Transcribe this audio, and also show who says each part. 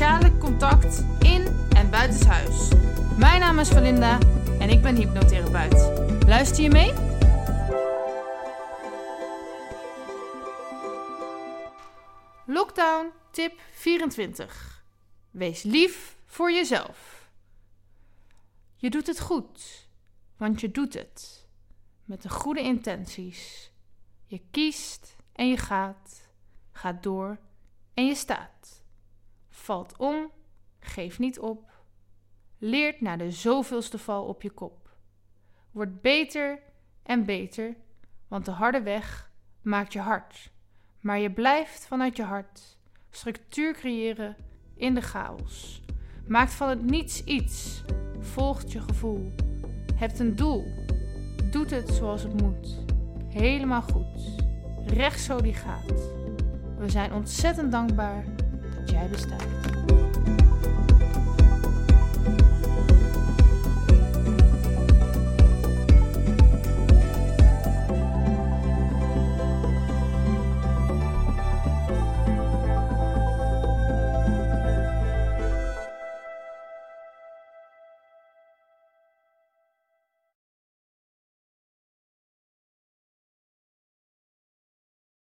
Speaker 1: sociale contact in en buitenshuis. Mijn naam is Valinda en ik ben hypnotherapeut. Luister je mee? Lockdown tip 24. Wees lief voor jezelf. Je doet het goed, want je doet het met de goede intenties. Je kiest en je gaat, gaat door en je staat. Valt om, geef niet op. Leert na de zoveelste val op je kop. Wordt beter en beter, want de harde weg maakt je hard. Maar je blijft vanuit je hart structuur creëren in de chaos. Maakt van het niets iets. Volgt je gevoel. Hebt een doel. Doet het zoals het moet. Helemaal goed. Recht zo die gaat. We zijn ontzettend dankbaar jij bestaat.